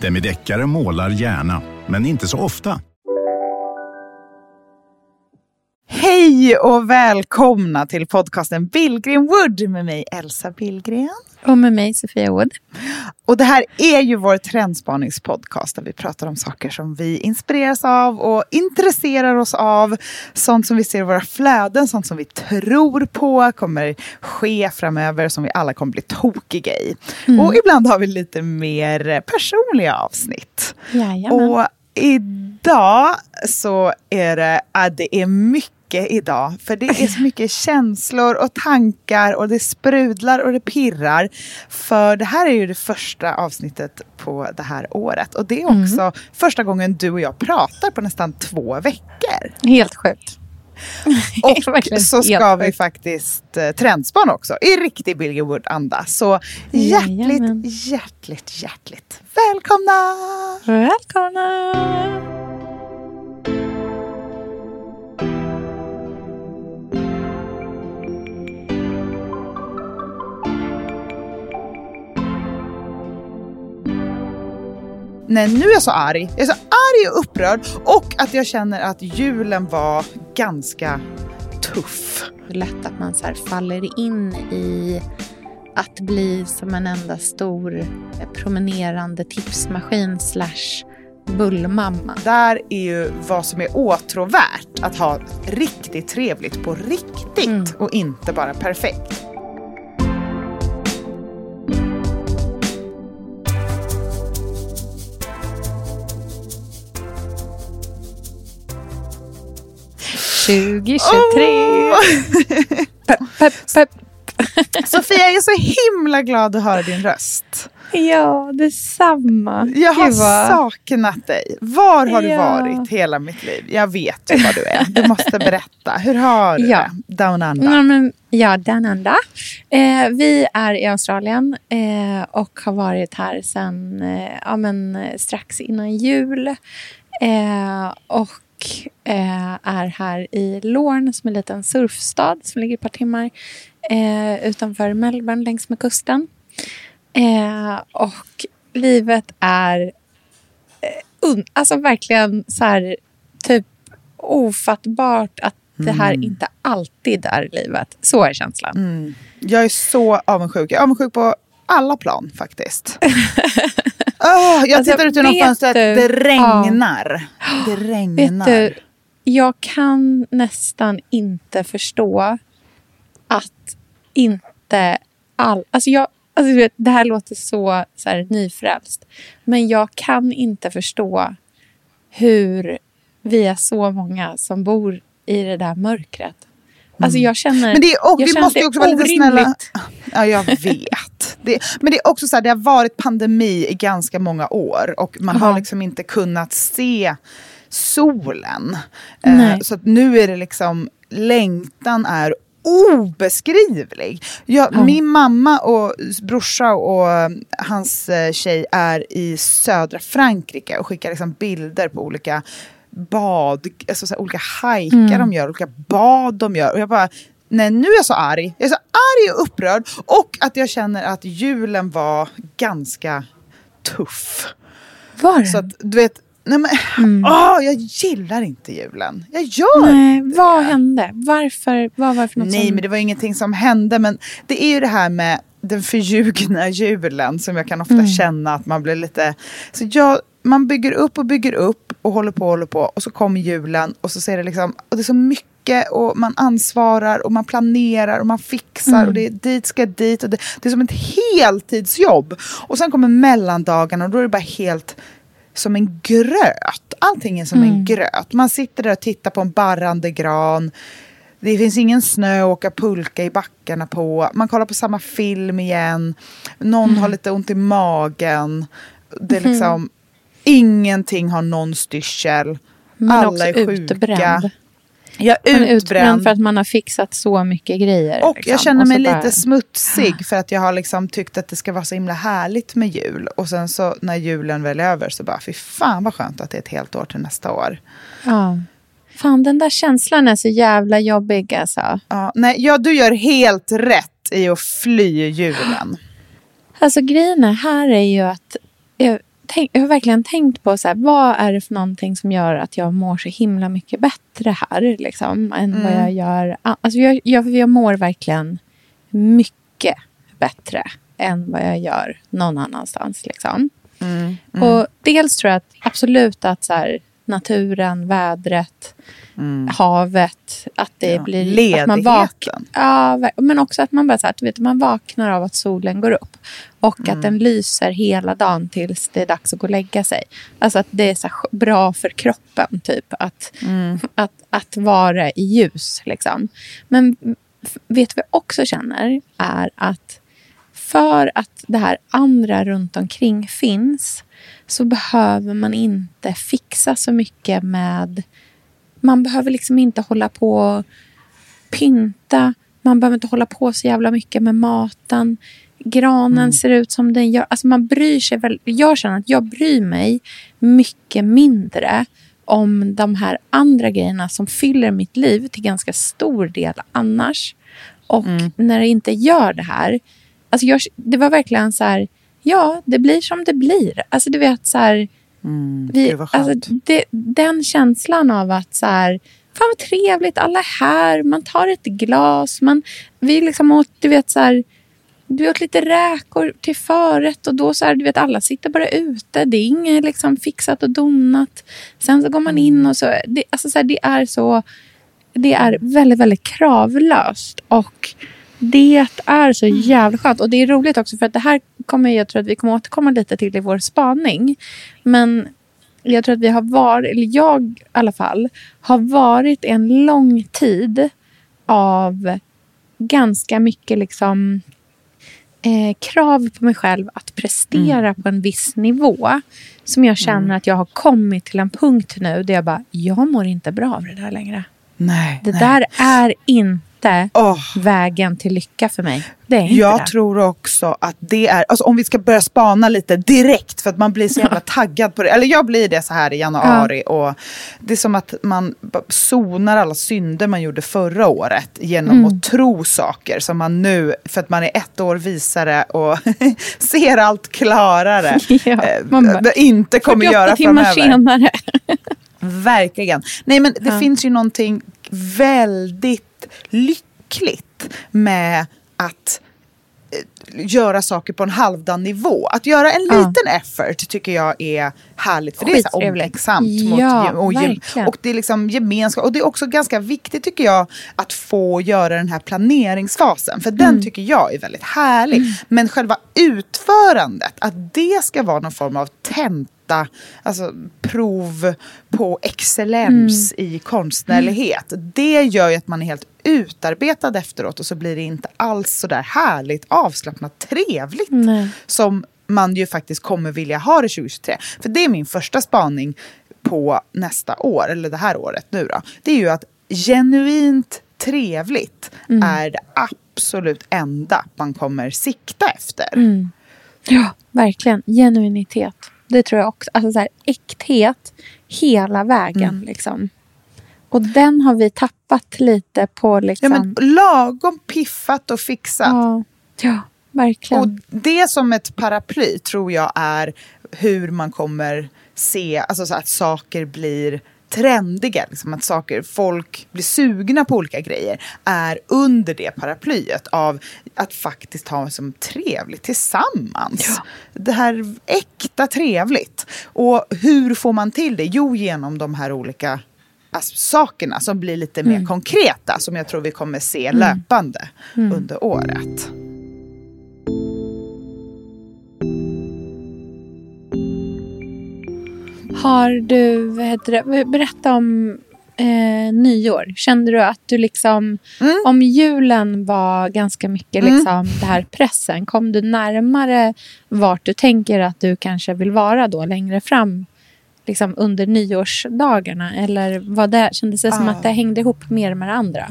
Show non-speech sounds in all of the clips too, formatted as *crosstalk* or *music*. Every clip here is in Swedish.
Demideckare målar gärna, men inte så ofta. Hej och välkomna till podcasten Billgren Wood med mig Elsa Billgren. Och med mig Sofia Wood. Och det här är ju vår trendspaningspodcast där vi pratar om saker som vi inspireras av och intresserar oss av. Sånt som vi ser i våra flöden, sånt som vi tror på kommer ske framöver, som vi alla kommer bli tokiga i. Mm. Och ibland har vi lite mer personliga avsnitt. Jajamän. Och idag så är det, ja, det är mycket idag. För det är *laughs* så mycket känslor och tankar och det sprudlar och det pirrar. För det här är ju det första avsnittet på det här året. Och det är också första gången du och jag pratar på nästan två veckor. Helt sjukt. *laughs* Och så ska vi faktiskt eh, trendspana också i riktig Bilge Wood-anda. Så hjärtligt, Jajamän. hjärtligt, hjärtligt välkomna! Välkomna! Nej, nu är jag så arg. Jag är så arg och upprörd. Och att jag känner att julen var ganska tuff. Lätt att man så här faller in i att bli som en enda stor eh, promenerande tipsmaskin slash bullmamma. Där är ju vad som är åtråvärt att ha riktigt trevligt på riktigt Mm. och inte bara perfekt. 2023! Åh! Pepp, pepp, pepp. Sofia, jag är så himla glad att höra din röst. Ja, detsamma. Jag har Gud, saknat dig. Var har du Ja. varit hela mitt liv? Jag vet ju var du är. Du måste berätta. Hur har du Ja. det? Down under. Ja, men, ja den enda. Eh, vi är i Australien eh, och har varit här sedan eh, ja, men, strax innan jul. Eh, och eh, är här i Lorne som är en liten surfstad som ligger ett par timmar eh, utanför Melbourne längs med kusten. Eh, och livet är eh, alltså verkligen så här typ ofattbart att det här inte alltid är livet. Så är känslan. Mm. Jag är så avundsjuk. Jag är avundsjuk på alla plan faktiskt. Åh, *laughs* jag Alltså, tittar ut genom fönstret. du- Det regnar. Det *gasps* regnar. Vet du, jag kan nästan inte förstå att inte all... Alltså jag, alltså vet, det här låter så, så här, nyfrälst. Men jag kan inte förstå hur vi är så många som bor i det där mörkret. Alltså jag känner... Men det är, och jag vi måste ju också vara lite snälla. Ja, jag vet. Det, men det är också så här, det har varit pandemi i ganska många år och man har Ja. liksom inte kunnat se solen. Eh, så nu är det liksom, längtan är obeskrivlig. Jag, Ja. Min mamma och brorsa och hans eh, tjej är i södra Frankrike och skickar liksom bilder på olika bad, alltså olika hajkar Mm. de gör, olika bad de gör. Och jag bara, nej nu är jag så arg. Jag är så arg och upprörd. Och att jag känner att julen var ganska tuff. Var det? Så att du vet, nej men, Mm. åh, jag gillar inte julen. Jag gör Nej, vad hände? Varför? Vad var det för något Nej, som... men det var ingenting som hände. Men det är ju det här med den förljugna julen som jag kan ofta Mm. känna att man blir lite... Så jag, man bygger upp och bygger upp och håller på och håller på och så kommer julen och så ser det liksom... Och det är så mycket och man ansvarar och man planerar och man fixar Mm. och det är dit ska dit och det, det är som ett heltidsjobb. Och sen kommer mellandagarna och då är det bara helt som en gröt. Allting är som Mm. en gröt. Man sitter där och tittar på en barrande gran. Det finns ingen snö att åka pulka i backarna på. Man kollar på samma film igen. Någon har lite ont i magen. Det är liksom, Ingenting har någon styrsel. Men Alla är sjuka. utbränd. Jag är utbränd. för att man har fixat så mycket grejer. Och liksom. jag känner mig lite bara- smutsig för att jag har liksom tyckt att det ska vara så himla härligt med jul. Och sen så när julen väl är över så bara, fy fan vad skönt att det är ett helt år till nästa år. Ja. Fan, den där känslan är så jävla jobbig alltså. Ja, nej, ja, du gör helt rätt i att fly julen. Alltså grejen är, här är ju att jag, tänk, jag har verkligen tänkt på så här, vad är det för någonting som gör att jag mår så himla mycket bättre här liksom, än vad jag gör. Alltså jag, jag, jag mår verkligen mycket bättre än vad jag gör någon annanstans. Liksom. Och dels tror jag att absolut att så här, naturen, vädret, havet, att det Ja, blir... Att man vak- ledigheten. Ja, men också att man bara så här, vet, man vaknar av att solen går upp. Och att den lyser hela dagen tills det är dags att gå och lägga sig. Alltså att det är så bra för kroppen, typ. Att, att, att vara i ljus, liksom. Men vet jag också känner? Är att för att det här andra runt omkring finns så behöver man inte fixa så mycket med... Man behöver liksom inte hålla på och pynta. Man behöver inte hålla på så jävla mycket med maten. Granen ser ut som den gör. Alltså man bryr sig väl. Jag känner att jag bryr mig mycket mindre om de här andra grejerna som fyller mitt liv till ganska stor del annars. Och när det inte gör det här. Alltså jag, det var verkligen så här. Ja, det blir som det blir. Alltså du vet så här. Vi, Gud, vad skönt. alltså, det, den känslan av att så här, fan vad trevligt, alla är här, man tar ett glas, man, vi liksom åt, du vet så här, du åt lite räkor till förrätt och då så här, du vet alla sitter bara ute, det är inget liksom fixat och donat. Sen så går man in och så, det, alltså så här, det är så, det är väldigt, väldigt kravlöst och det är så jävla skönt. Och det är roligt också för att det här kommer jag tror att vi kommer återkomma lite till i vår spaning. Men jag tror att vi har varit, eller jag i alla fall, har varit en lång tid av ganska mycket liksom eh, krav på mig själv att prestera på en viss nivå. Som jag känner att jag har kommit till en punkt nu där jag bara, jag mår inte bra av det där längre. Nej, Det nej. där är inte Åh. vägen till lycka för mig. Det är inte Jag det. tror också att det är, alltså om vi ska börja spana lite direkt för att man blir så jävla taggad på det. Eller jag blir det så här i januari och det är som att man sonar alla synder man gjorde förra året genom Mm. att tro saker som man nu, för att man är ett år visare och *laughs* ser allt klarare, *laughs* Ja, eh, man bara, inte kommer 48 göra timmar framöver. senare. *laughs* Verkligen. Nej, men det finns ju någonting väldigt lyckligt med att eh, göra saker på en halvdan nivå. Att göra en Ja. liten effort tycker jag är härligt. För det är så omtänksamt. Mot, Ja, ge- och, verkligen. och det är liksom gemenskap. Och det är också ganska viktigt tycker jag att få göra den här planeringsfasen. För Mm. den tycker jag är väldigt härlig. Men själva utförandet, att det ska vara någon form av tenta, alltså prov på excellens Mm. i konstnärlighet. Det gör ju att man är helt utarbetad efteråt och så blir det inte alls så där härligt, avslappnat, trevligt Nej. som man ju faktiskt kommer vilja ha det 2023. För det är min första spaning på nästa år, eller det här året nu då. Det är ju att genuint trevligt Mm. är det absolut enda man kommer sikta efter. Mm. Ja, verkligen. Genuinitet. Det tror jag också. Alltså så här, äkthet hela vägen. Mm. Liksom. Och den har vi tappat lite på Ja, liksom... men lagom piffat och fixat. ja, ja, verkligen. Och det som ett paraply tror jag är hur man kommer se alltså så att saker blir trendiga, liksom att saker, folk blir sugna på olika grejer, är under det paraplyet av att faktiskt ha som trevligt tillsammans. Det här äkta trevligt. Och hur får man till det? Jo, genom de här olika as- sakerna som blir lite mer konkreta, som jag tror vi kommer se löpande under året. Har du, heter det, berätta om eh, nyår. Kände du att du liksom, Mm. om julen var ganska mycket liksom det här pressen, kom du närmare vart du tänker att du kanske vill vara då längre fram liksom under nyårsdagarna? Eller var det, kändes det som Ah. att det hängde ihop mer med det andra?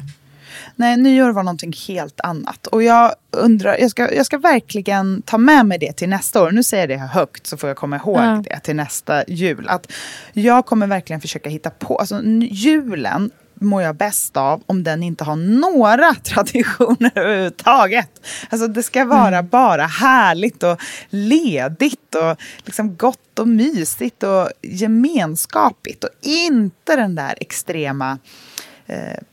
Nej, nyår var någonting helt annat. Och jag undrar, jag ska, jag ska verkligen ta med mig det till nästa år. Nu säger jag det högt så får jag komma ihåg Ja. det till nästa jul. Att jag kommer verkligen försöka hitta på, alltså julen mår jag bäst av om den inte har några *laughs* traditioner överhuvudtaget. Alltså det ska vara bara härligt och ledigt och liksom gott och mysigt och gemenskapigt och inte den där extrema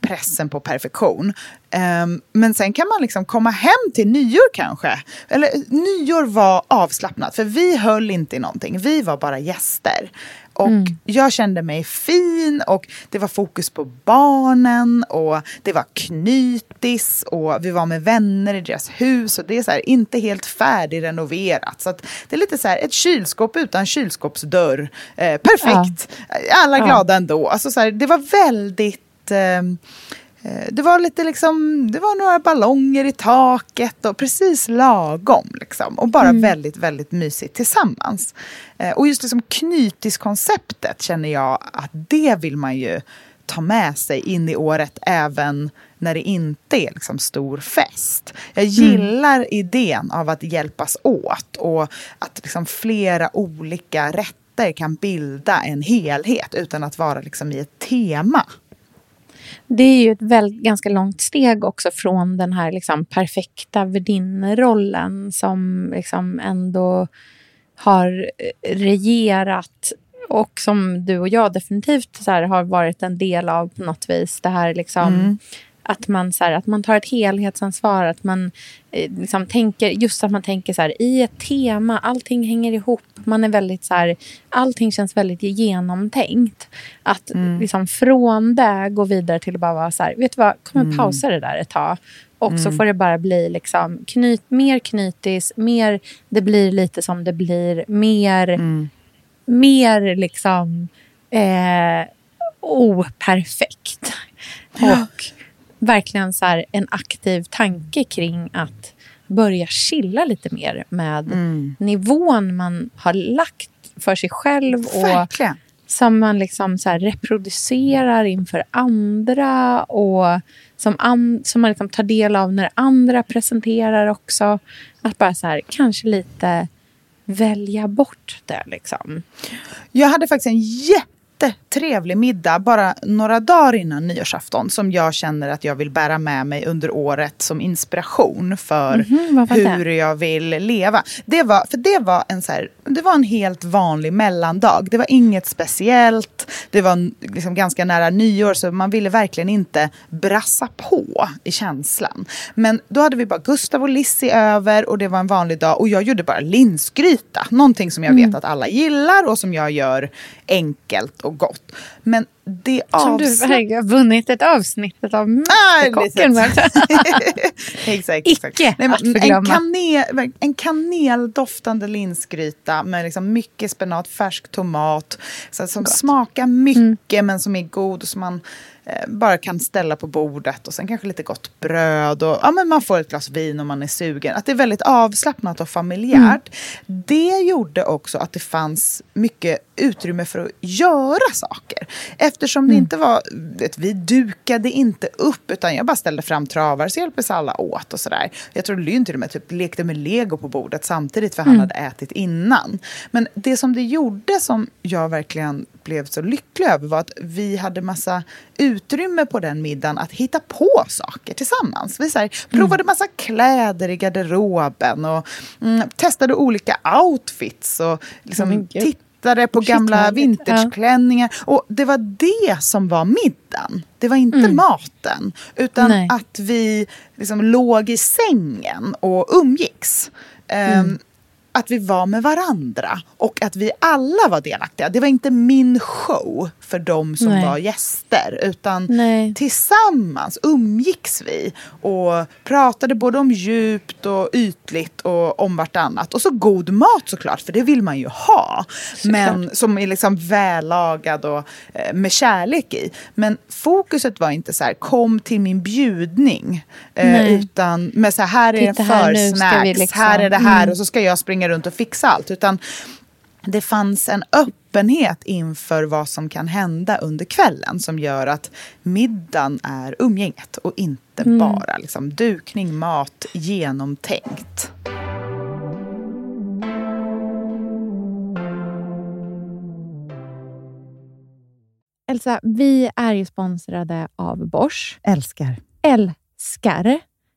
pressen på perfektion. Ehm, men sen kan man liksom komma hem till nyår kanske. Eller nyår var avslappnat, för vi höll inte i någonting. Vi var bara gäster. Och jag kände mig fin och det var fokus på barnen och det var knytis och vi var med vänner i deras hus och det är så här, inte helt färdigrenoverat. Så det är lite så här ett kylskåp utan kylskåpsdörr. Eh, perfekt! Alla Ja. glada ändå. Alltså så här, det var väldigt eh, Eh, Det var lite liksom, det var några ballonger i taket och precis lagom. Liksom. Och bara väldigt, väldigt mysigt tillsammans. Eh, Och just liksom knytiskonceptet känner jag att det vill man ju ta med sig in i året även när det inte är liksom stor fest. Jag gillar idén av att hjälpas åt och att liksom flera olika rätter kan bilda en helhet utan att vara liksom i ett tema. Det är ju ett väl, ganska långt steg också från den här liksom perfekta värdinnerollen som liksom ändå har eh, regerat och som du och jag definitivt så här, har varit en del av på något vis. Det här liksom, mm att, man, så här, att man tar ett helhetsansvar. Att man eh, liksom tänker, just att man tänker så här, i ett tema, allting hänger ihop. Man är väldigt så här, allting känns väldigt genomtänkt. Att liksom från det gå vidare till att bara vara så här, vet du vad, kom och pausa det där ett tag. Och så får det bara bli liksom knyt, mer knytis, mer det blir lite som det blir, mer, mer liksom eh, operfekt. Och verkligen så här en aktiv tanke kring att börja chilla lite mer med nivån man har lagt för sig själv och Verkligen. som man liksom så reproducerar inför andra och som, an, som man liksom tar del av när andra presenterar också. Att bara så här, kanske lite välja bort det. Liksom. Jag hade faktiskt en jättetrevlig middag bara några dagar innan nyårsafton som jag känner att jag vill bära med mig under året som inspiration för Mhm, vad var det? hur jag vill leva. Det var, för det var, en så här, det var en helt vanlig mellandag. Det var inget speciellt. Det var liksom ganska nära nyår så man ville verkligen inte brassa på i känslan. Men då hade vi bara Gustav och Lissi över och det var en vanlig dag och jag gjorde bara linsgryta. Någonting som jag Mm. vet att alla gillar och som jag gör enkelt och gott. Men det Som du har vunnit ett avsnitt av Ah, Mästerkocken. lite. *laughs* exakt, exakt. Icke Nej, men en, kanel, en kaneldoftande linsgryta med liksom mycket spenat, färsk tomat. Så, som smakar mycket men som är god och som man bara kan ställa på bordet. Och sen kanske lite gott bröd. Och, ja, men man får ett glas vin om man är sugen. Att det är väldigt avslappnat och familjärt. Det gjorde också att det fanns mycket utrymme för att göra saker. Eftersom det inte var, vet, vi dukade inte upp utan jag bara ställde fram travar så hjälptes alla åt och sådär. Jag tror Lynn till och med typ lekte med lego på bordet samtidigt för han hade ätit innan. Men det som det gjorde som jag verkligen blev så lycklig över var att vi hade massa utrymme på den middagen att hitta på saker tillsammans. Vi så här, provade massa kläder i garderoben och mm, testade olika outfits och liksom gud. tittade på gamla vintageklänningar. Och det var det som var middagen. Det var inte maten. Utan Nej. att vi liksom låg i sängen och umgicks. Ehm, att vi var med varandra och att vi alla var delaktiga. Det var inte min show för de som Nej. var gäster utan Nej. tillsammans umgicks vi och pratade både om djupt och ytligt och om vartannat. Och så god mat såklart, för det vill man ju ha. Men som är liksom vällagad och eh, med kärlek i. Men fokuset var inte så här, kom till min bjudning. Eh, utan med så här, här är Titta en här, försnacks, vi liksom- här är det här Mm. och så ska jag springa runt och fixa allt. Utan det fanns en öppenhet öppenhet inför vad som kan hända under kvällen som gör att middagen är umgänget och inte Mm. bara liksom, dukning, mat, genomtänkt. Elsa, vi är ju sponsrade av Bosch. Älskar. Älskar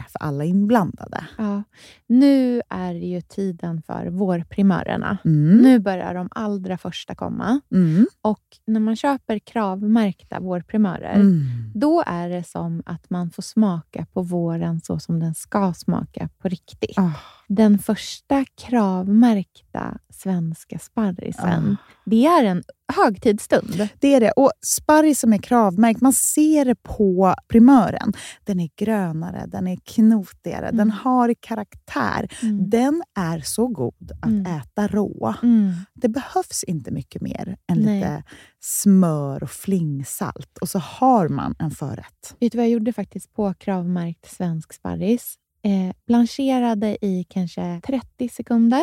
för alla inblandade. Ja. Nu är det ju tiden för vårprimörerna. Mm. Nu börjar de allra första komma. Mm. Och när man köper kravmärkta vårprimörer, Mm. då är det som att man får smaka på våren så som den ska smaka på riktigt. Ah. Den första kravmärkta svenska sparrisen, Ah. det är en högtidsstund. Det är det. Och sparris som är kravmärkt, man ser det på primören. Den är grönare, den är knotigare, den har karaktär. Mm. Den är så god att Mm. äta rå. Mm. Det behövs inte mycket mer än Nej. lite smör och flingsalt. Och så har man en förrätt. Vet du vad jag gjorde faktiskt på kravmärkt svensk sparris? Eh, blancherade i kanske 30 sekunder.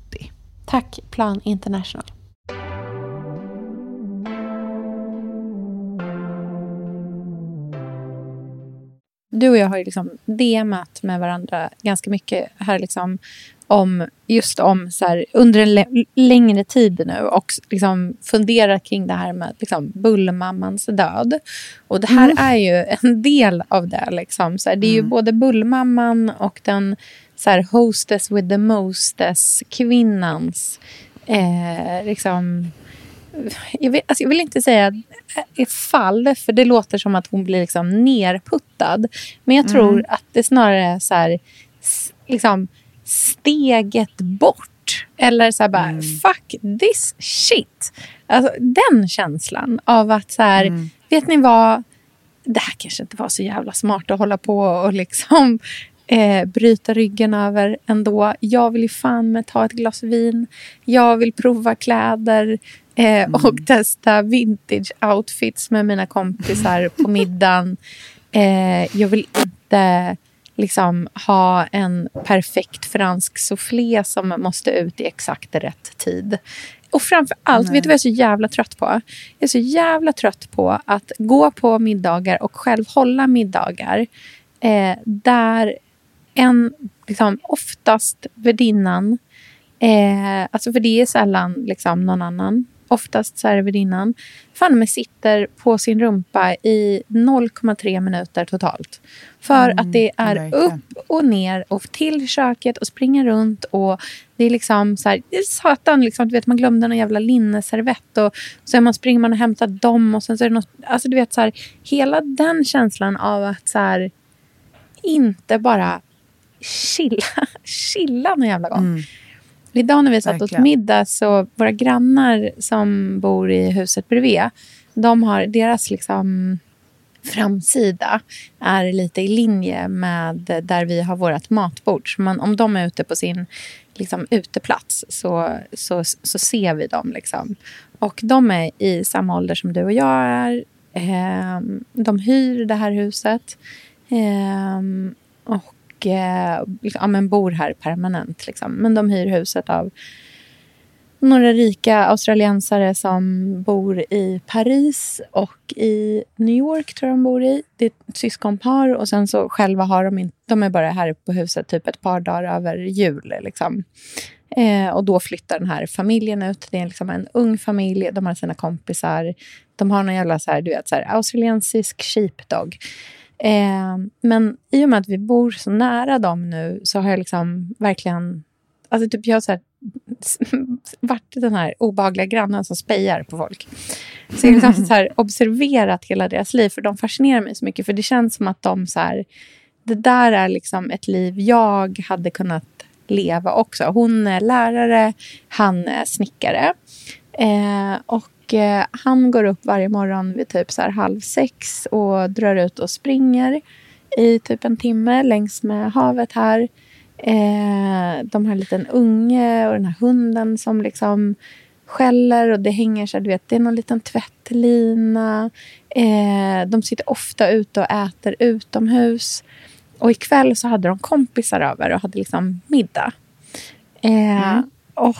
Tack Plan International. Du och jag har ju liksom DMat med varandra ganska mycket här liksom om just om så här, under en längre tid nu och liksom funderat kring det här med liksom, bullmammans död. Och det här mm. är ju en del av det. Liksom. Så här, det är mm. ju både bullmamman och den så här, hostess with the mostess, kvinnans... Eh, liksom, jag, vill, alltså jag vill inte säga ett fall, för det låter som att hon blir liksom nerputtad. Men jag tror mm. att det snarare är så här, liksom, steget bort. Eller så här bara, mm. fuck this shit. Alltså, den känslan av att så här, mm. vet ni vad? Det här kanske inte var så jävla smart att hålla på och liksom eh, bryta ryggen över ändå. Jag vill ju fan med ta ett glas vin. Jag vill prova kläder eh, mm. och testa vintage outfits med mina kompisar på *laughs* middagen. Eh, jag vill inte liksom ha en perfekt fransk soufflé som måste ut i exakt rätt tid. Och framför allt, Nej. vet du vad jag är så jävla trött på? Jag är så jävla trött på att gå på middagar och själv hålla middagar eh, där en, liksom, oftast värdinnan, eh, alltså för det är sällan liksom, någon annan, oftast så är det värdinnan, fan med sitter på sin rumpa i 0,3 minuter totalt. För mm, att det är verkligen. upp och ner och till köket och springa runt. och Det är liksom så här, satan, liksom, du vet, man glömde någon jävla linneservett och så man, springer man och hämtar dem och sen så är det något, alltså du vet så här, hela den känslan av att så här, inte bara chilla, *laughs* chilla någon jävla gång. Mm. Idag när vi satt åt middag så våra grannar som bor i huset bredvid, de har deras liksom framsida är lite i linje med där vi har vårt matbord. Så man, om de är ute på sin liksom, uteplats så, så, så ser vi dem. Liksom. Och de är i samma ålder som du och jag är. Eh, de hyr det här huset. Eh, och eh, liksom, ja, men bor här permanent. Liksom. Men de hyr huset av några rika australiensare som bor i Paris och i New York tror jag de bor i. Det är ett syskonpar och sen så själva har de inte, de är bara här på huset typ ett par dagar över jul. Liksom. Eh, och då flyttar den här familjen ut. Det är liksom en ung familj, de har sina kompisar. De har någon jävla så här, du vet, så här, australiensisk sheepdog. Eh, men i och med att vi bor så nära dem nu så har jag liksom verkligen... Alltså typ jag har så här, *laughs* varit den här obehagliga grannen som spejar på folk. Så jag har liksom så här, observerat hela deras liv, för de fascinerar mig så mycket. För det känns som att de så här, Det där är liksom ett liv jag hade kunnat leva också. Hon är lärare, han är snickare. Eh, och eh, han går upp varje morgon vid typ så halv sex och drar ut och springer i typ en timme längs med havet här. Eh, de har en liten unge och den här hunden som liksom skäller och det hänger så du vet, det är någon liten tvättlina. Eh, de sitter ofta ute och äter utomhus. Och ikväll så hade de kompisar över och hade liksom middag. Eh, Och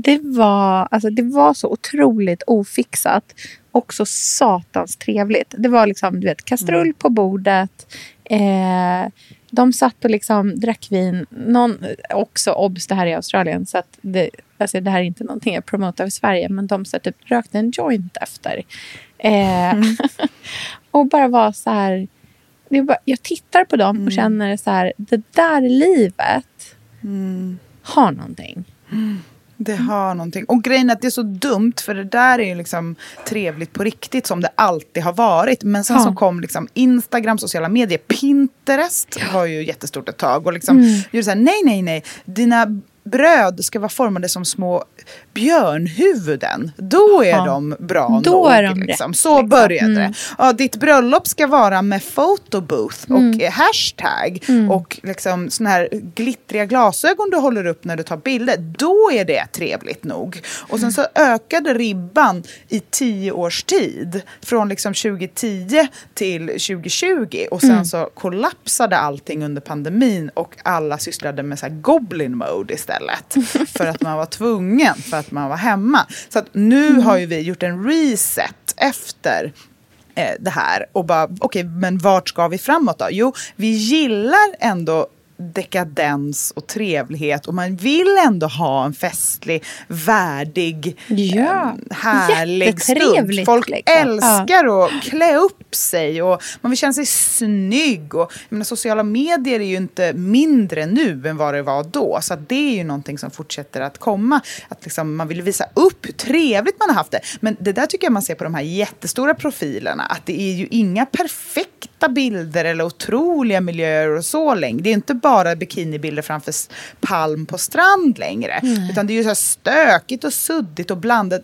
det var, alltså, det var så otroligt ofixat och så satans trevligt. Det var liksom, du vet, kastrull på bordet. Eh, de satt och liksom drack vin. Någon, också obs, det här är Australien. Så att det, alltså det här är inte någonting jag promotar i Sverige. Men de så typ, rökte en joint efter. Eh, *laughs* och bara var så här... Bara, jag tittar på dem och känner så här, det där livet har någonting. Det har någonting. Och grejen är att det är så dumt för det där är ju liksom trevligt på riktigt som det alltid har varit. Men sen Ja. så kom liksom Instagram, sociala medier, Pinterest var ju jättestort ett tag. Och liksom Mm. gjorde så här, nej, nej, nej. Dina bröd ska vara formade som små björnhuvuden. Då är Ja. de bra Då nog. är de liksom. Så liksom. började Mm. det. Ja, ditt bröllop ska vara med photobooth och eh, hashtag Mm. och liksom såna här glittriga glasögon du håller upp när du tar bilder. Då är det trevligt nog. Och sen så ökade ribban i tio års tid från liksom 2010 till 2020 och sen så kollapsade allting under pandemin och alla sysslade med så här goblin mode istället för att man var tvungen för att man var hemma. Så nu har ju vi gjort en reset efter eh, det här och bara, okej, men vart ska vi framåt då? Jo, vi gillar ändå dekadens och trevlighet och man vill ändå ha en festlig, värdig, Ja, eh, härlig stund. Folk liksom. älskar att klä upp sig och man vill känna sig snygg. Och, menar, sociala medier är ju inte mindre nu än vad det var då. Så det är ju någonting som fortsätter att komma. Att liksom man vill visa upp hur trevligt man har haft det. Men det där tycker jag man ser på de här jättestora profilerna. Att det är ju inga perfekta bilder eller otroliga miljöer och så längre. Det är inte bara bikinibilder framför palm på strand längre. Utan det är ju så här stökigt och suddigt och blandat.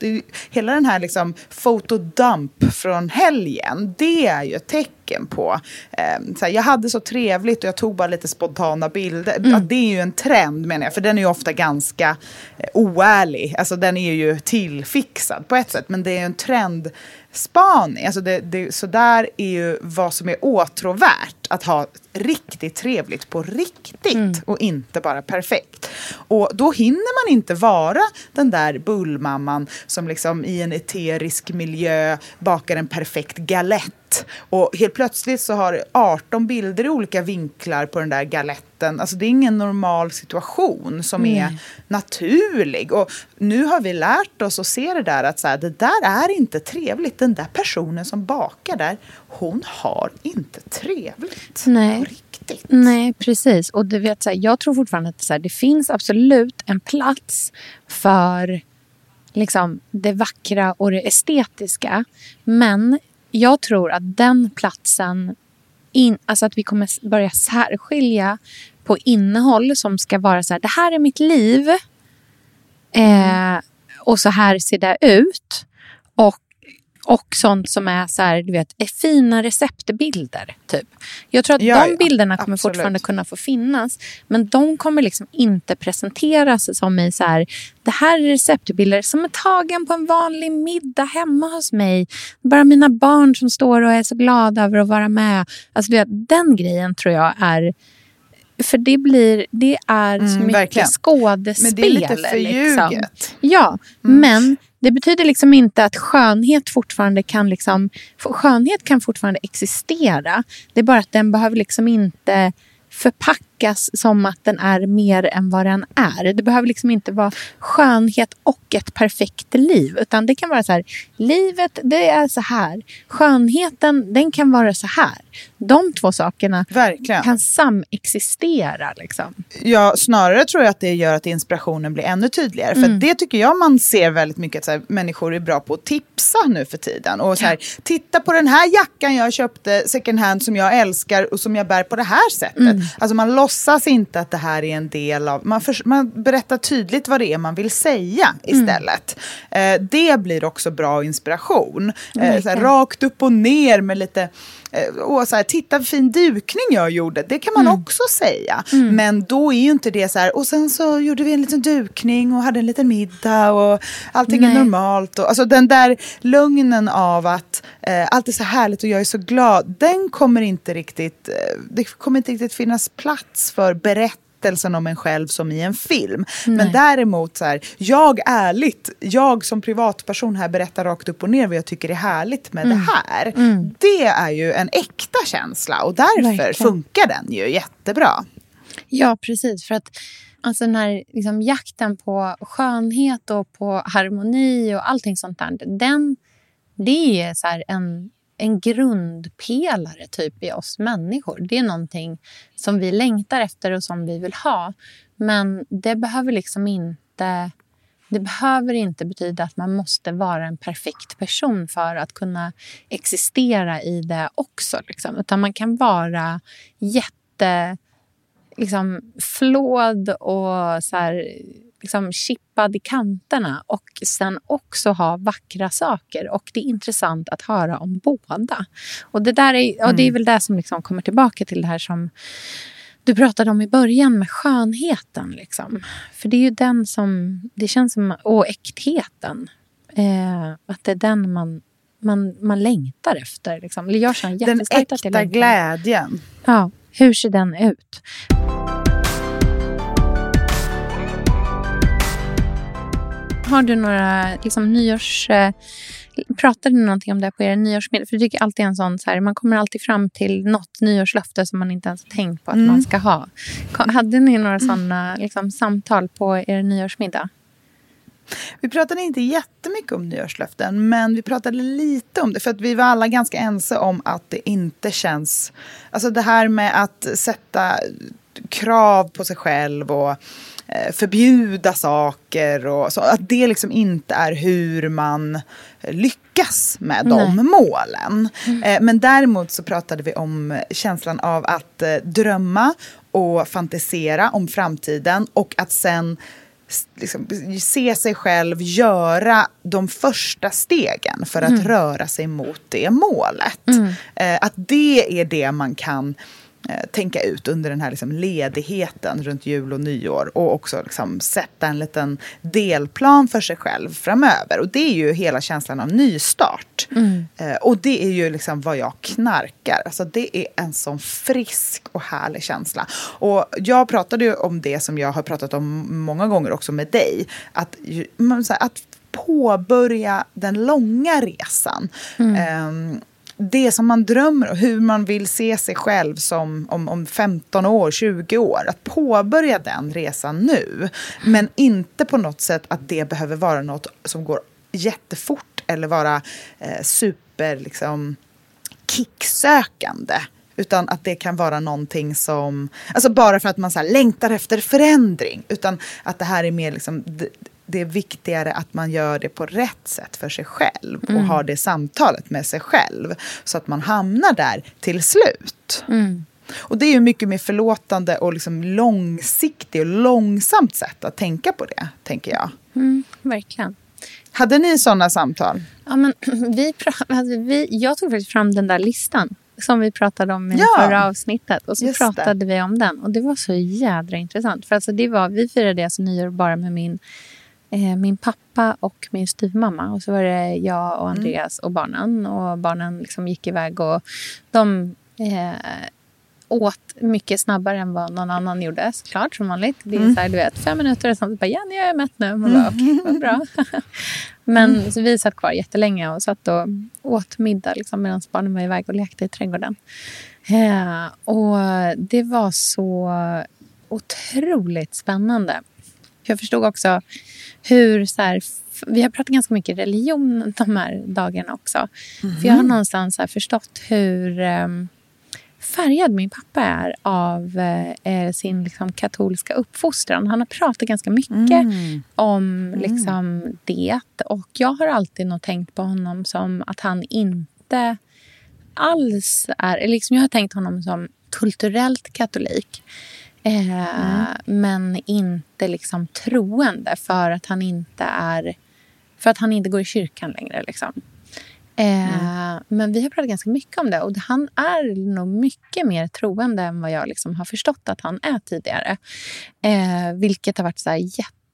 Hela den här liksom fotodump från helgen, det är ju ett tecken på... Eh, så jag hade så trevligt och jag tog bara lite spontana bilder. Att det är ju en trend menar jag, för den är ju ofta ganska eh, oärlig. Alltså den är ju tillfixad på ett sätt, men det är en trend spaning. Alltså det, det, så där är ju vad som är åtråvärt. Att ha riktigt trevligt på riktigt och inte bara perfekt. Och då hinner man inte vara den där bullmamman som liksom i en eterisk miljö bakar en perfekt galett. Och helt plötsligt så har 18 bilder i olika vinklar på den där galetten. Alltså det är ingen normal situation som är naturlig. Och nu har vi lärt oss att se det där att så här, det där är inte trevligt. Den där personen som bakar där, hon har inte trevligt. Nej. Riktigt. Nej, precis. Och du vet, så här, jag tror fortfarande att så här, det finns absolut en plats för liksom, det vackra och det estetiska. Men jag tror att den platsen, in, alltså att vi kommer börja särskilja på innehåll som ska vara så här, det här är mitt liv eh, och så här ser det ut. Och och sånt som är så här, du vet, är fina receptbilder. Typ. Jag tror att Ja, de ja, bilderna kommer absolut. fortfarande kunna få finnas. Men de kommer liksom inte presenteras som i så här, det här är receptbilder som är tagen på en vanlig middag hemma hos mig. Bara mina barn som står och är så glada över att vara med. Alltså, vet, den grejen tror jag är för det blir, det är så Mm, mycket verkligen. skådespel. Men det är lite Liksom. förljuget. Ja, men det betyder liksom inte att skönhet fortfarande kan liksom, skönhet kan fortfarande existera. Det är bara att den behöver liksom inte förpackas som att den är mer än vad den är. Det behöver liksom inte vara skönhet och ett perfekt liv. Utan det kan vara så här, livet det är så här. Skönheten den kan vara så här. De två sakerna Verkligen. kan samexistera. Liksom. Ja, snarare tror jag att det gör att inspirationen blir ännu tydligare. För att det tycker jag man ser väldigt mycket att så här, människor är bra på att tipsa nu för tiden. Och så här, titta på den här jackan jag köpte second hand som jag älskar och som jag bär på det här sättet. Alltså man låtsas inte att det här är en del av, man, för, man berättar tydligt vad det är man vill säga istället. Eh, det blir också bra inspiration. Eh, så här, Verkligen. rakt upp och ner med lite eh, och så här, titta fin dukning jag gjorde. Det kan man också säga. Men då är ju inte det så här, och sen så gjorde vi en liten dukning och hade en liten middag och allting Nej. är normalt. Och, alltså den där lögnen av att eh, allt är så härligt och jag är så glad, den kommer inte riktigt, eh, det kommer inte riktigt finnas plats för berättande berättelsen om en själv som i en film. Men däremot så här, jag ärligt, jag som privatperson här berättar rakt upp och ner vad jag tycker är härligt med det här. Det är ju en äkta känsla och därför Verkligen. funkar den ju jättebra. Ja, precis. För att alltså, den här liksom, jakten på skönhet och på harmoni och allting sånt där. Den, det är så här en, en grundpelare typ i oss människor. Det är någonting som vi längtar efter och som vi vill ha. Men det behöver liksom inte... Det behöver inte betyda att man måste vara en perfekt person för att kunna existera i det också. Liksom. Utan man kan vara jätte liksom, flåd och så här, liksom, chippad i kanterna och sen också ha vackra saker. Och Det är intressant att höra om båda. Och Det, där är, och det är väl det som liksom kommer tillbaka till det här som du pratade om i början med skönheten. Liksom. För det är ju den som... Det känns som... Och äktheten. Eh, att det är den man, man, man längtar efter. Liksom. Jag känner Den äkta glädjen. Ja, hur ser den ut? Har du några liksom, nyårs... Eh, pratade ni någonting om det på er nyårsmiddag? För jag tycker alltid en sån, så här, man kommer alltid fram till något nyårslöfte som man inte ens har tänkt på att man ska ha. Hade ni några såna liksom, samtal på er nyårsmiddag? Vi pratade inte jättemycket om nyårslöften, men vi pratade lite om det. För att vi var alla ganska ense om att det inte känns... Alltså det här med att sätta krav på sig själv och förbjuda saker och så. Att det liksom inte är hur man lyckas med de målen. Eh, Men däremot så pratade vi om känslan av att eh, drömma och fantisera om framtiden och att sen liksom, se sig själv göra de första stegen för att röra sig mot det målet. Eh, att det är det man kan eh, tänka ut under den här liksom, ledigheten runt jul och nyår och också liksom, sätta en liten delplan för sig själv framöver. Och det är ju hela känslan av nystart. Eh, och det är ju liksom vad jag knarkar. Alltså, det är en sån frisk och härlig känsla. Och jag pratade ju om det som jag har pratat om många gånger också med dig. Att, att påbörja den långa resan. Ehm, det som man drömmer om, hur man vill se sig själv som om, om 15 år, 20 år. Att påbörja den resan nu. Men inte på något sätt att det behöver vara något som går jättefort eller vara eh, super liksom, kicksökande. Utan att det kan vara någonting som, alltså bara för att man så här längtar efter förändring. Utan att det här är mer liksom, det, är viktigare att man gör det på rätt sätt för sig själv. Och har det samtalet med sig själv. Så att man hamnar där till slut. Och det är ju mycket mer förlåtande och liksom långsiktigt och långsamt sätt att tänka på det, tänker jag. Mm, verkligen. Hade ni sådana samtal? Ja, men *clears throat* vi, alltså, vi, jag tog faktiskt fram den där listan som vi pratade om i Ja. förra avsnittet. Och så Just det. pratade vi om den. Och det var så jädra intressant. För alltså, det var, vi firade alltså nyår bara med min, min pappa och min styvmamma. Och så var det jag och Andreas och barnen. Och barnen liksom gick iväg och de eh, åt mycket snabbare än vad någon annan gjorde, såklart, som vanligt. Det är så här, du vet, fem minuter och sen bara, ja, nu är jag mätt nu. Man bara, okej, vad bra. *laughs* Men så vi satt kvar jättelänge och satt och åt middag liksom, medan barnen var iväg och lekte i trädgården. Eh, och det var så otroligt spännande. Jag förstod också hur... Så här, vi har pratat ganska mycket religion de här dagarna också. För jag har någonstans så här förstått hur ehm, färgad min pappa är av eh, sin liksom, katolska uppfostran. Han har pratat ganska mycket om liksom, det. Och jag har alltid nog tänkt på honom som att han inte alls är... Liksom, jag har tänkt honom som kulturellt katolik. Eh, Men inte liksom troende för att han inte är... För att han inte går i kyrkan längre. Liksom. Eh, Men vi har pratat ganska mycket om det. Och han är nog mycket mer troende än vad jag liksom har förstått att han är tidigare. Eh, vilket har varit så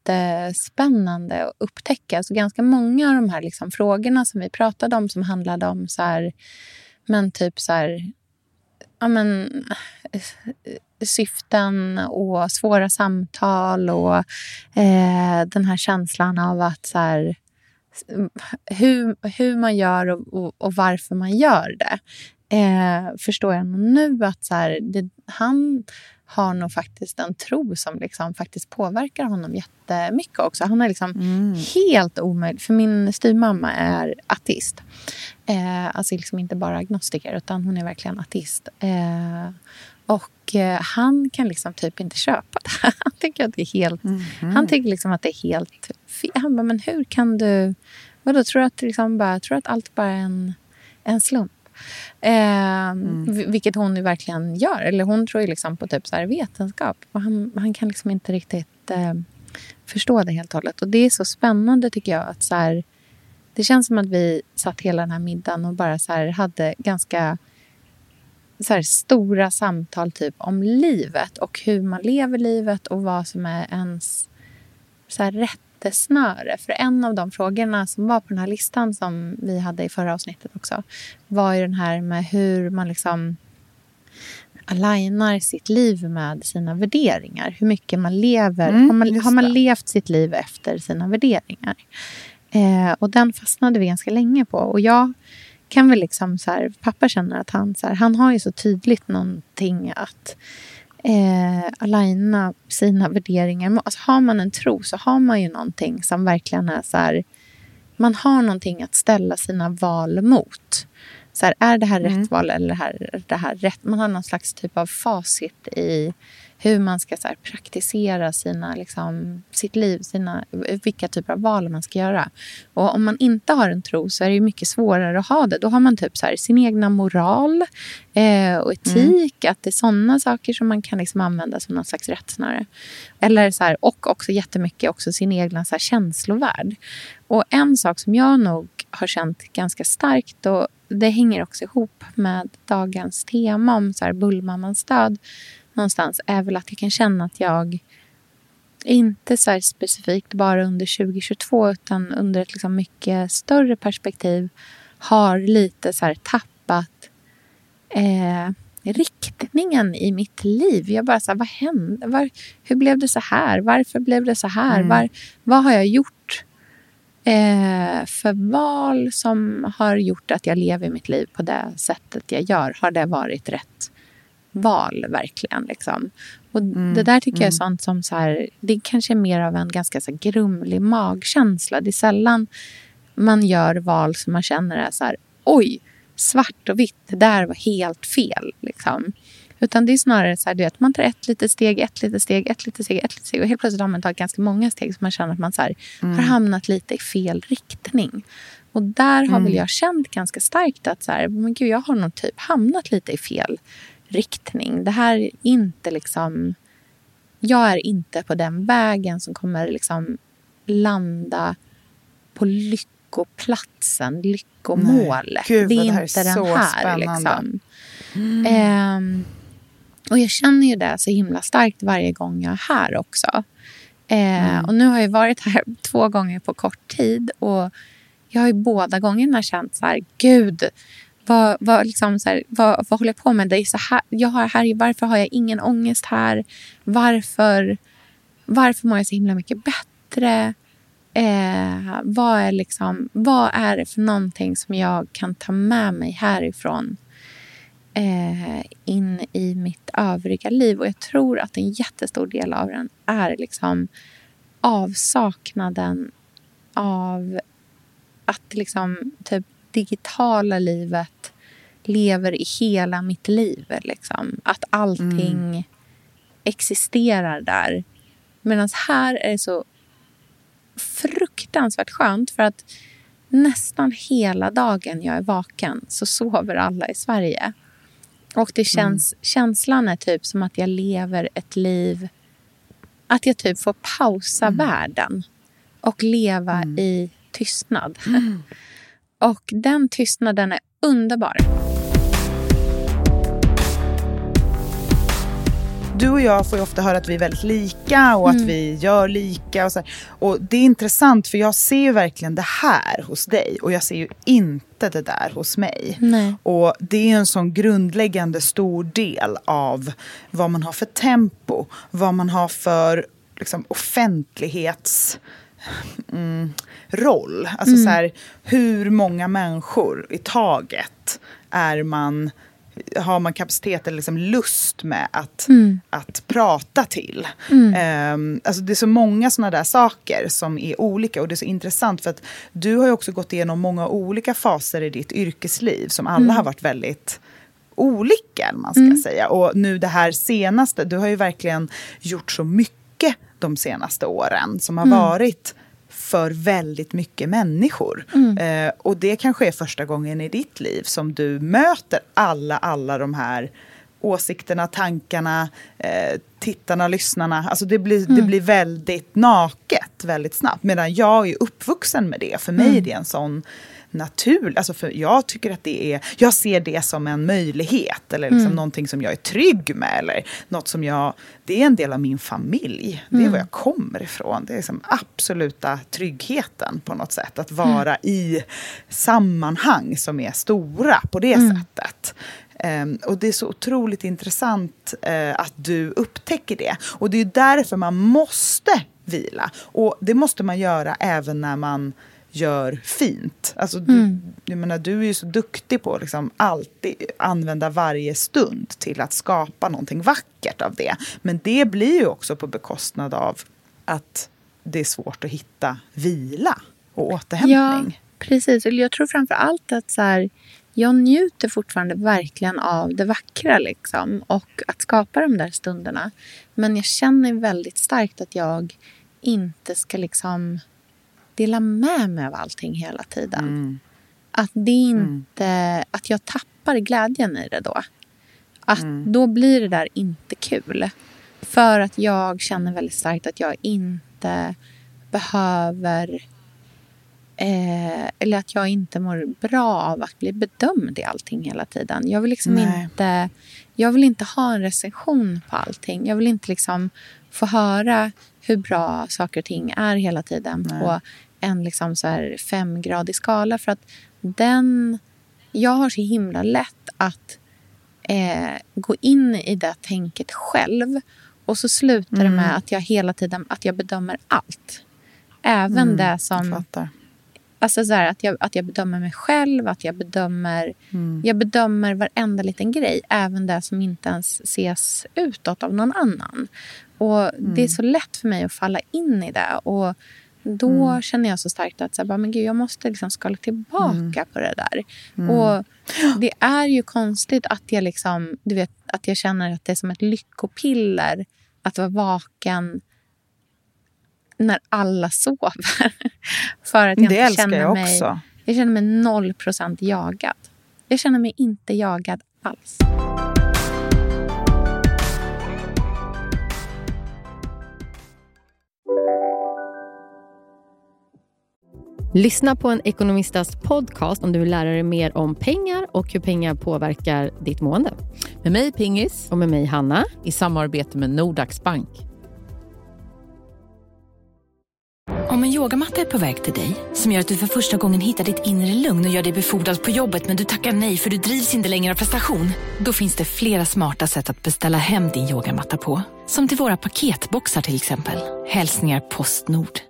jättespännande att upptäcka. Så ganska många av de här liksom frågorna som vi pratade om som handlade om så här, men typ så här, ja, men, syften och svåra samtal och eh, den här känslan av att så här, hur, hur man gör och, och, och varför man gör det. Eh, förstår jag nu att så här, det, han har nog faktiskt en tro som liksom faktiskt påverkar honom jättemycket också. Han är liksom mm. helt omöjlig. För min styvmamma är ateist. Eh, alltså liksom inte bara agnostiker, utan hon är verkligen ateist. Eh, och eh, han kan liksom typ inte köpa det. *laughs* Han tycker att det är helt, mm. han tycker liksom att det är helt fel. Han bara, men hur kan du... Vadå, tror du att, liksom bara, tror att allt bara är en, en slump? Eh, mm. Vilket hon verkligen gör. Eller hon tror ju liksom på typ så här vetenskap. Och han, han kan liksom inte riktigt eh, förstå det helt och hållet. Och det är så spännande tycker jag. att så här, Det känns som att vi satt hela den här middagen och bara så här, hade ganska så här, stora samtal typ om livet och hur man lever livet och vad som är ens så här, rättesnöre. För en av de frågorna som var på den här listan som vi hade i förra avsnittet också var ju den här med hur man liksom alignar sitt liv med sina värderingar. Hur mycket man lever. Mm, har, man, har man levt sitt liv efter sina värderingar? Eh, och den fastnade vi ganska länge på. Och jag kan väl liksom så här, pappa känner att han, så här, han har ju så tydligt någonting att eh, aligna sina värderingar. Alltså har man en tro så har man ju någonting som verkligen är så här, man har någonting att ställa sina val mot. Så här, är det här mm. rätt val eller det här, det här rätt? Man har någon slags typ av facit i hur man ska så här, praktisera sina, liksom, sitt liv, sina, vilka typer av val man ska göra. Och om man inte har en tro så är det mycket svårare att ha det. Då har man typ så här, sin egna moral eh, och etik. Mm. Att det är sådana saker som man kan liksom använda som någon slags rättsnöre. Eller så här, och också jättemycket också sin egna så här, känslovärld. Och en sak som jag nog har känt ganska starkt och det hänger också ihop med dagens tema om så här bullmammans död någonstans är väl att jag kan känna att jag inte så specifikt bara under 2022 utan under ett liksom mycket större perspektiv har lite så tappat eh, riktningen i mitt liv. Jag bara så här, vad hände? Var, hur blev det så här? Varför blev det så här? Mm. Var, vad har jag gjort eh, för val som har gjort att jag lever mitt liv på det sättet jag gör? Har det varit rätt val verkligen. Liksom. Och mm, Det där tycker mm. jag är mm. sånt som så här, det kanske är mer av en ganska så grumlig magkänsla. Det är sällan man gör val som man känner är så här, oj, svart och vitt, det där var helt fel. Liksom. Utan det är snarare så här, du vet, man tar ett litet steg, ett litet steg, ett litet steg, ett litet steg. Och helt plötsligt har man tagit ganska många steg så man känner att man så här, mm. har hamnat lite i fel riktning. Och där har mm. väl jag känt ganska starkt att så här, men gud, jag har nog typ hamnat lite i fel riktning. Det här är inte liksom... Jag är inte på den vägen som kommer liksom landa på lyckoplatsen, lyckomålet. Gud, det är det inte är den här. Liksom. Mm. Eh, och jag känner ju det så himla starkt varje gång jag är här också. Eh, mm. Och nu har jag varit här *laughs* två gånger på kort tid. Och jag har ju båda gångerna känt så här, gud, vad, vad, liksom så här, vad, vad håller jag på med? Det är så här, jag har här, varför har jag ingen ångest här? Varför, varför mår jag så himla mycket bättre? Eh, vad, är liksom, vad är det för någonting som jag kan ta med mig härifrån eh, in i mitt övriga liv? Och Jag tror att en jättestor del av den är liksom avsaknaden av att liksom typ digitala livet lever i hela mitt liv. Liksom. Att allting mm. existerar där. Medan här är det så fruktansvärt skönt för att nästan hela dagen jag är vaken så sover alla i Sverige. Och det känns, mm. känslan är typ som att jag lever ett liv... Att jag typ får pausa mm. världen och leva mm. i tystnad. Mm. Och den tystnaden är underbar. du och jag får ju ofta höra att vi är väldigt lika och att vi gör lika. Och, så här. och det är intressant för jag ser ju verkligen det här hos dig och jag ser ju inte det där hos mig. Nej. Och det är en sån grundläggande stor del av vad man har för tempo, vad man har för liksom, offentlighets mm, roll. Alltså så här, hur många människor i taget är man har man kapacitet eller liksom lust med att, att prata till. Ehm, alltså det är så många sådana där saker som är olika och det är så intressant för att du har ju också gått igenom många olika faser i ditt yrkesliv som alla har varit väldigt olika, man ska säga. Och nu det här senaste, du har ju verkligen gjort så mycket de senaste åren som har varit för väldigt mycket människor. Eh, och det kanske är första gången i ditt liv som du möter alla, alla de här åsikterna, tankarna, eh, tittarna, lyssnarna. Alltså det blir, det blir väldigt naket väldigt snabbt. Medan jag är uppvuxen med det. För mig är det en sån naturlig... Alltså för jag tycker att det är... Jag ser det som en möjlighet. Eller liksom någonting som jag är trygg med. Eller något som jag... Det är en del av min familj. Det är var jag kommer ifrån. Det är liksom absoluta tryggheten på något sätt. Att vara i sammanhang som är stora på det sättet. Ehm, och det är så otroligt intressant eh, att du upptäcker det. Och det är därför man måste vila. Och det måste man göra även när man gör fint. Alltså, du, jag menar, du är ju så duktig på att liksom alltid använda varje stund till att skapa någonting vackert av det. Men det blir ju också på bekostnad av att det är svårt att hitta vila och återhämtning. Ja, precis. Och jag tror framför allt att så här, jag njuter fortfarande verkligen av det vackra liksom, och att skapa de där stunderna. Men jag känner väldigt starkt att jag inte ska liksom dela med mig av allting hela tiden. Att det inte... Att jag tappar glädjen i det då. Att Då blir det där inte kul. För att jag känner väldigt starkt att jag inte behöver... Eh, eller att jag inte mår bra av att bli bedömd i allting hela tiden. Jag vill liksom Nej. inte... Jag vill inte ha en recension på allting. Jag vill inte liksom få höra hur bra saker och ting är hela tiden på en liksom så här femgradig skala. För att den... Jag har så himla lätt att eh, gå in i det tänket själv. Och så slutar det med att jag hela tiden att jag bedömer allt. Även det Jag som... Alltså så här, att, jag, att jag bedömer mig själv, att jag bedömer, jag bedömer varenda liten grej. Även det som inte ens ses utåt av någon annan. Och Det är så lätt för mig att falla in i det. Och Då känner jag så starkt att så här, men gud, jag måste liksom skala tillbaka på det där. Och Det är ju konstigt att jag, liksom, du vet, att jag känner att det är som ett lyckopiller att vara vaken när alla sover. *laughs* För att jag Det inte älskar känner jag mig. Jag känner mig noll procent jagad. Jag känner mig inte jagad alls. Lyssna på en ekonomistas podcast om du vill lära dig mer om pengar och hur pengar påverkar ditt mående. Med mig Pingis Och med mig Hanna. i samarbete med Nordax Bank. Om en yogamatta är på väg till dig, som gör att du för första gången hittar ditt inre lugn och gör dig befordrad på jobbet men du tackar nej för du drivs inte längre av prestation. Då finns det flera smarta sätt att beställa hem din yogamatta på. Som till våra paketboxar till exempel. Hälsningar Postnord.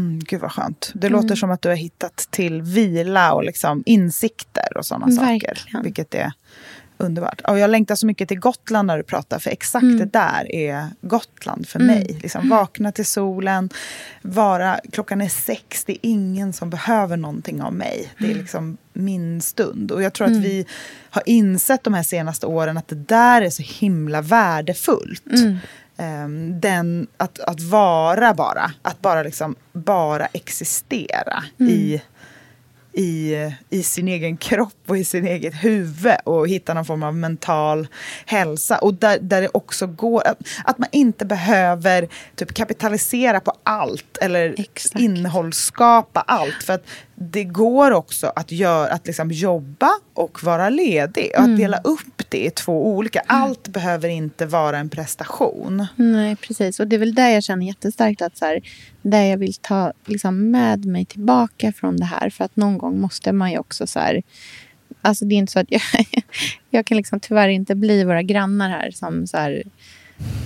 Mm, gud vad skönt. Det låter som att du har hittat till vila och liksom insikter och sådana saker. Vilket är underbart. Och jag längtar så mycket till Gotland när du pratar, för exakt Mm. det där är Gotland för Mm. mig. Liksom, vakna till solen, vara, klockan är sex, det är ingen som behöver någonting av mig. Det är Mm. liksom min stund. Och jag tror att Mm. vi har insett de här senaste åren att det där är så himla värdefullt. Ehm, den, att, att vara bara, att bara liksom bara existera Mm. i, i, i sin egen kropp och i sin eget huvud och hitta någon form av mental hälsa. Och där, där det också går, att, att man inte behöver typ kapitalisera på allt eller innehållsskapa allt. För att det går också att, göra, att liksom jobba och vara ledig. Och Mm. att dela upp det i två olika. Allt behöver inte vara en prestation. Nej, precis. Och det är väl där jag känner jättestarkt att så här, där jag vill ta liksom, med mig tillbaka från det här. För att någon gång måste man ju också så här... Alltså det är inte så att jag, *laughs* jag kan liksom tyvärr inte bli våra grannar här som så här...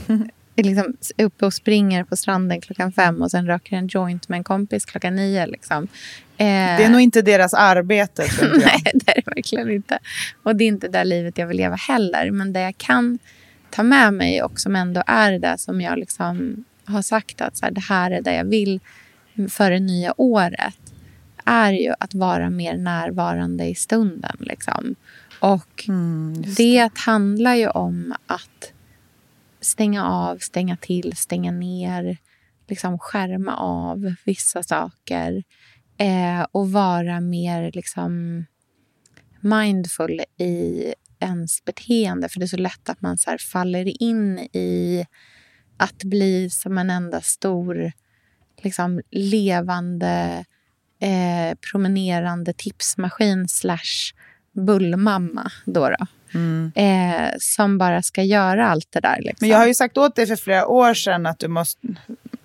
*laughs* är liksom uppe och springer på stranden klockan fem och sen röker en joint med en kompis klockan nio. Liksom. Eh, Det är nog inte deras arbete. *laughs* Nej, det är det verkligen inte. Och det är inte det livet jag vill leva heller. Men det jag kan ta med mig och som ändå är det som jag liksom har sagt att så här, det här är det jag vill för det nya året är ju att vara mer närvarande i stunden. Liksom. Och det. handlar ju om att stänga av, stänga till, stänga ner, liksom skärma av vissa saker eh, och vara mer liksom mindful i ens beteende. För det är så lätt att man så här faller in i att bli som en enda stor liksom levande eh, promenerande tipsmaskin slash bullmamma. Då då. Eh, som bara ska göra allt det där. Liksom. Men jag har ju sagt åt dig för flera år sedan att du måste,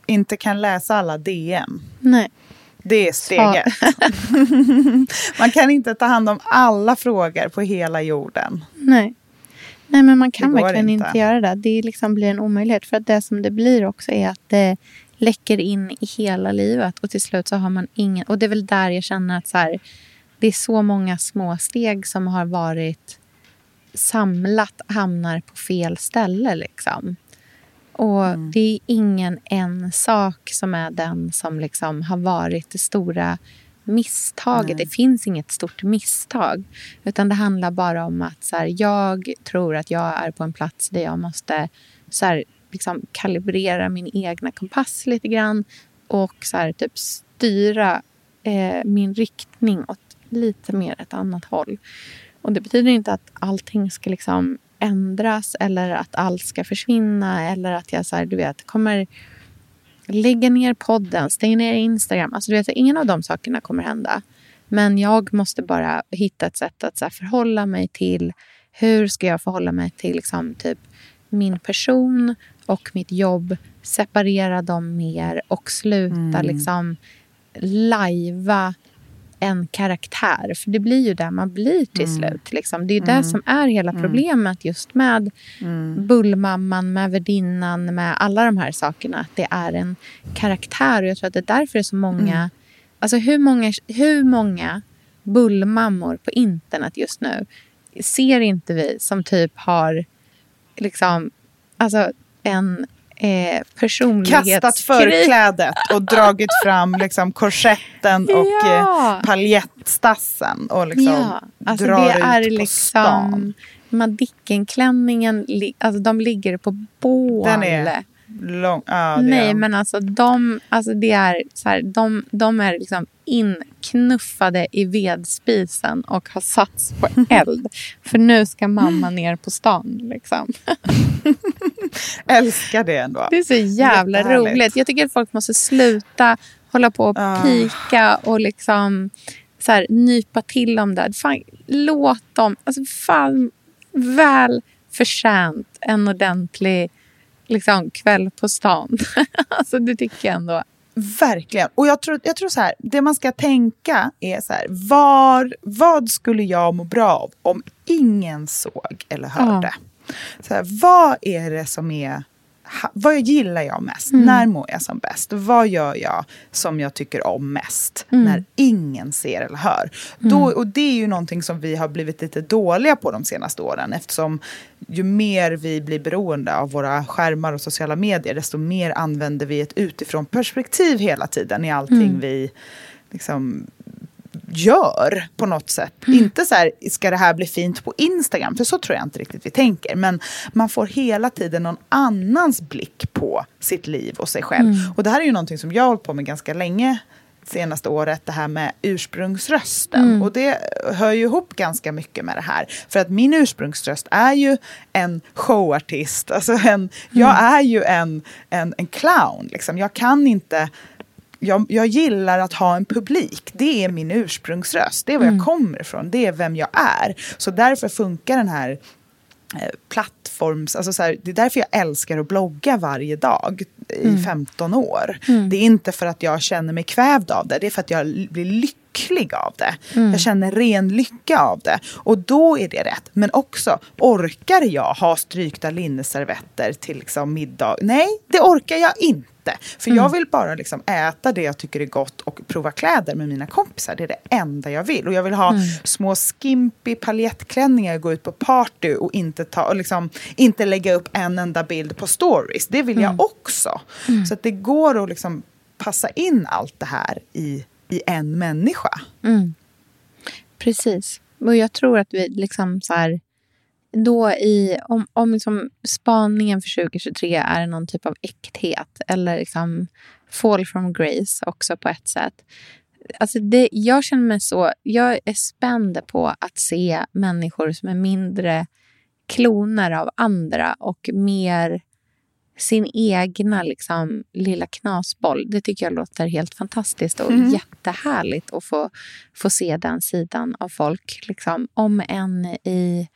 inte kan läsa alla DM. Nej. Det är steget. *laughs* man kan inte ta hand om alla frågor på hela jorden. Nej. Nej, men man kan verkligen inte. inte. göra det. Det liksom blir en omöjlighet. För att det som det blir också är att det läcker in i hela livet. Och till slut så har man ingen... Och det är väl där jag känner att så här, det är så många små steg som har varit samlat hamnar på fel ställe. Liksom. Och Mm. det är ingen en sak som är den som liksom har varit det stora misstaget. Nej. Det finns inget stort misstag. Utan det handlar bara om att så här, jag tror att jag är på en plats där jag måste så här, liksom, kalibrera min egna kompass lite grann. Och så här, typ styra eh, min riktning åt lite mer ett annat håll. Och det betyder inte att allting ska liksom ändras eller att allt ska försvinna eller att jag så här, du vet, kommer lägga ner podden, stänga ner Instagram. Alltså, du vet, ingen av de sakerna kommer hända. Men jag måste bara hitta ett sätt att så här, förhålla mig till hur ska jag förhålla mig till liksom, typ, min person och mitt jobb. Separera dem mer och sluta liksom lajva en karaktär. För det blir ju där man blir till slut. Liksom. Det är ju det som är hela problemet just med bullmamman, med värdinnan, med alla de här sakerna. Att det är en karaktär. Och jag tror att det är därför det är så många... Alltså hur många, hur många bullmammor på internet just nu ser inte vi som typ har liksom, alltså en eh, personlighetskris. Kastat förklädet och dragit fram liksom korsetten och Ja. eh, paljettstassen och liksom ja, alltså drar det ut är på liksom stan. Madicken-klänningen, alltså de ligger på bål. Den är lång. Det Nej, är- men alltså de, alltså det är så här, de, de är liksom inknuffade i vedspisen och har satts på *laughs* eld. För nu ska mamma ner på stan. Liksom. *laughs* Älskar det ändå. Det är så jävla Jättehärligt. roligt. Jag tycker att folk måste sluta hålla på och pika och liksom så här, nypa till om det. Fan, låt dem... Alltså, fan, väl förtjänt en ordentlig liksom, kväll på stan. *laughs* alltså, det tycker jag ändå. Verkligen. Och jag tror, jag tror så här, det man ska tänka är så här, var, vad skulle jag må bra av om ingen såg eller hörde? Så här, vad är det som är vad gillar jag mest? Mm. När mår jag som bäst? Vad gör jag som jag tycker om mest? Mm. När ingen ser eller hör. Då, och det är ju någonting som vi har blivit lite dåliga på de senaste åren eftersom ju mer vi blir beroende av våra skärmar och sociala medier desto mer använder vi ett utifrån perspektiv hela tiden i allting Mm. vi liksom gör på något sätt. Inte så här, ska det här bli fint på Instagram? För så tror jag inte riktigt vi tänker. Men man får hela tiden någon annans blick på sitt liv och sig själv. Mm. Och det här är ju någonting som jag har hållit på med ganska länge senaste året, det här med ursprungsrösten. Mm. Och det hör ju ihop ganska mycket med det här. För att min ursprungsröst är ju en showartist. Alltså en, Jag är ju en, en, en clown. Liksom. Jag kan inte jag, jag gillar att ha en publik. Det är min ursprungsröst. Det är var Mm. jag kommer ifrån. Det är vem jag är. Så därför funkar den här eh, plattforms... Alltså så här, det är därför jag älskar att blogga varje dag i Mm. 15 år. Mm. Det är inte för att jag känner mig kvävd av det. Det är för att jag blir lycklig av det. Mm. Jag känner ren lycka av det. Och då är det rätt. Men också, orkar jag ha strykta linneservetter till liksom middag? Nej, det orkar jag inte. För jag Mm. vill bara liksom äta det jag tycker är gott och prova kläder med mina kompisar. Det är det enda jag vill. Och jag vill ha Mm. små skimpy paljettklänningar, gå ut på party och inte, ta, och liksom, inte lägga upp en enda bild på stories. Det vill jag Mm. också. Mm. Så att det går att liksom passa in allt det här i, i en människa. Mm. Precis. Och jag tror att vi liksom så här, då i, om, om liksom spaningen för 2023 är någon typ av äkthet eller liksom fall from grace också på ett sätt. Alltså det, jag känner mig så, jag är spänd på att se människor som är mindre kloner av andra och mer sin egna liksom, lilla knasboll. Det tycker jag låter helt fantastiskt och Mm. jättehärligt att få, få se den sidan av folk. Liksom, om än i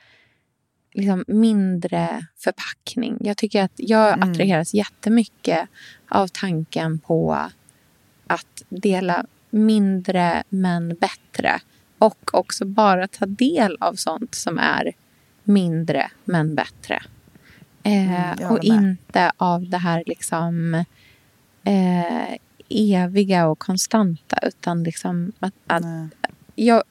liksom, mindre förpackning. Jag tycker att jag Mm. attraheras jättemycket av tanken på att dela mindre men bättre. Och också bara ta del av sånt som är mindre men bättre. Eh, Mm, och inte av det här liksom eh, eviga och konstanta. Utan liksom att, att jag,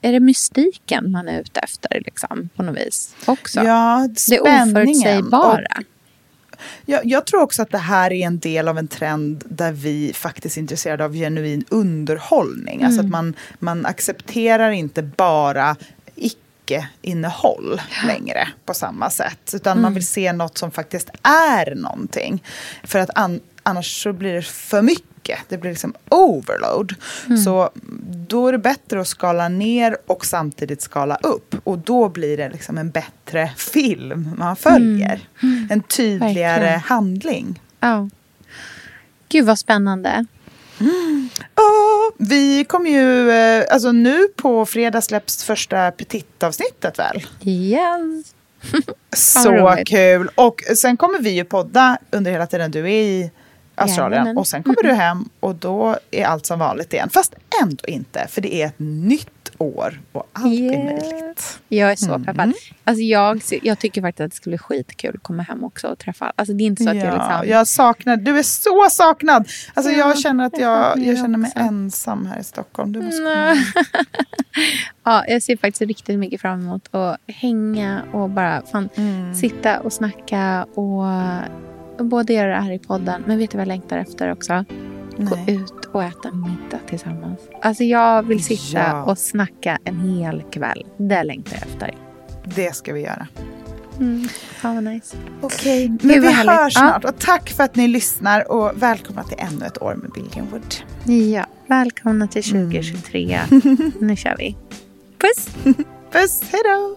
är det mystiken man är ute efter liksom, på något vis också? Ja, det oförutsägbara. Jag, jag tror också att det här är en del av en trend där vi faktiskt är intresserade av genuin underhållning. Alltså Mm. att man, man accepterar inte bara icke-innehåll längre på samma sätt. Utan man Mm. vill se något som faktiskt är någonting. För att an, annars så blir det för mycket. Det blir liksom overload. Mm. Så då är det bättre att skala ner och samtidigt skala upp. Och då blir det liksom en bättre film man följer. Mm. En tydligare Verkligen. handling. Ja. Gud vad spännande. Åh, vi kommer ju, eh, alltså nu på fredag släpps första Petit-avsnittet väl? Yes. *laughs* Så kul! Och sen kommer vi ju podda under hela tiden du är i Australien. Jajamän. Och sen kommer Mm. du hem och då är allt som vanligt igen. Fast ändå inte, för det är ett nytt år och allt är Yes. möjligt. Jag är så Mm. peppad. Alltså jag, jag tycker faktiskt att det skulle bli skitkul att komma hem också och träffa. Alltså det är inte så att jag Ja, liksom... jag saknar, du är så saknad! Alltså Ja, jag känner att jag jag, jag känner mig också. ensam här i Stockholm. Du måste komma ja, jag ser faktiskt riktigt mycket fram emot att hänga och bara fan, Mm. sitta och snacka och, och både göra det här i podden. Men vet du vad jag längtar efter också? Gå Nej. ut och äta middag tillsammans. Alltså jag vill sitta Ja. och snacka en hel kväll. Det längtar jag efter. Det ska vi göra. Mm. Fan vad nice. Okej, Gud, men vi härligt. hörs Ja. snart. Och tack för att ni lyssnar och välkomna till ännu ett år med Billgren Wood. Ja, välkomna till 2023. *laughs* nu kör vi. Puss! Puss, hej då!